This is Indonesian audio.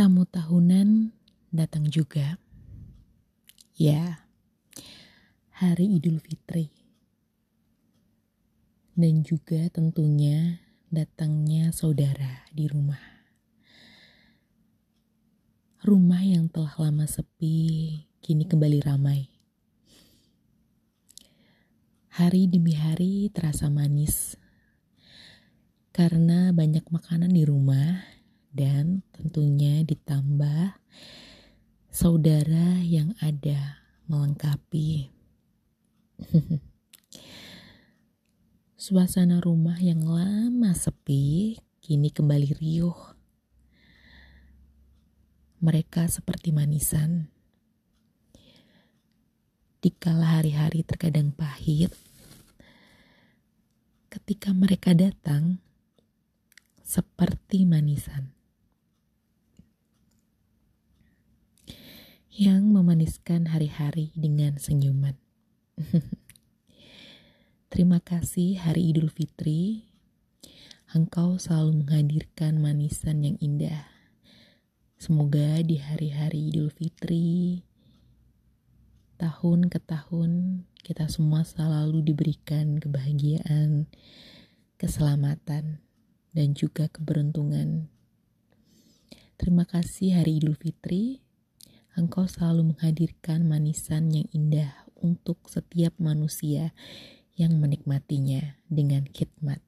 Tamu tahunan datang juga. Ya, hari Idul Fitri. Dan juga tentunya datangnya saudara di rumah. Rumah yang telah lama sepi kini kembali ramai. Hari demi hari terasa manis karena banyak makanan di rumah dan tentunya ditambah saudara yang ada melengkapi. Suasana rumah yang lama sepi kini kembali riuh. Mereka seperti manisan. Dikala hari-hari terkadang pahit, ketika mereka datang, seperti manisan. Yang memaniskan hari-hari dengan senyuman. Terima kasih hari Idul Fitri. Engkau selalu menghadirkan manisan yang indah. Semoga di hari-hari Idul Fitri, tahun ke tahun, kita semua selalu diberikan kebahagiaan, keselamatan, dan juga keberuntungan. Terima kasih hari Idul Fitri. Engkau selalu menghadirkan manisan yang indah untuk setiap manusia yang menikmatinya dengan khidmat.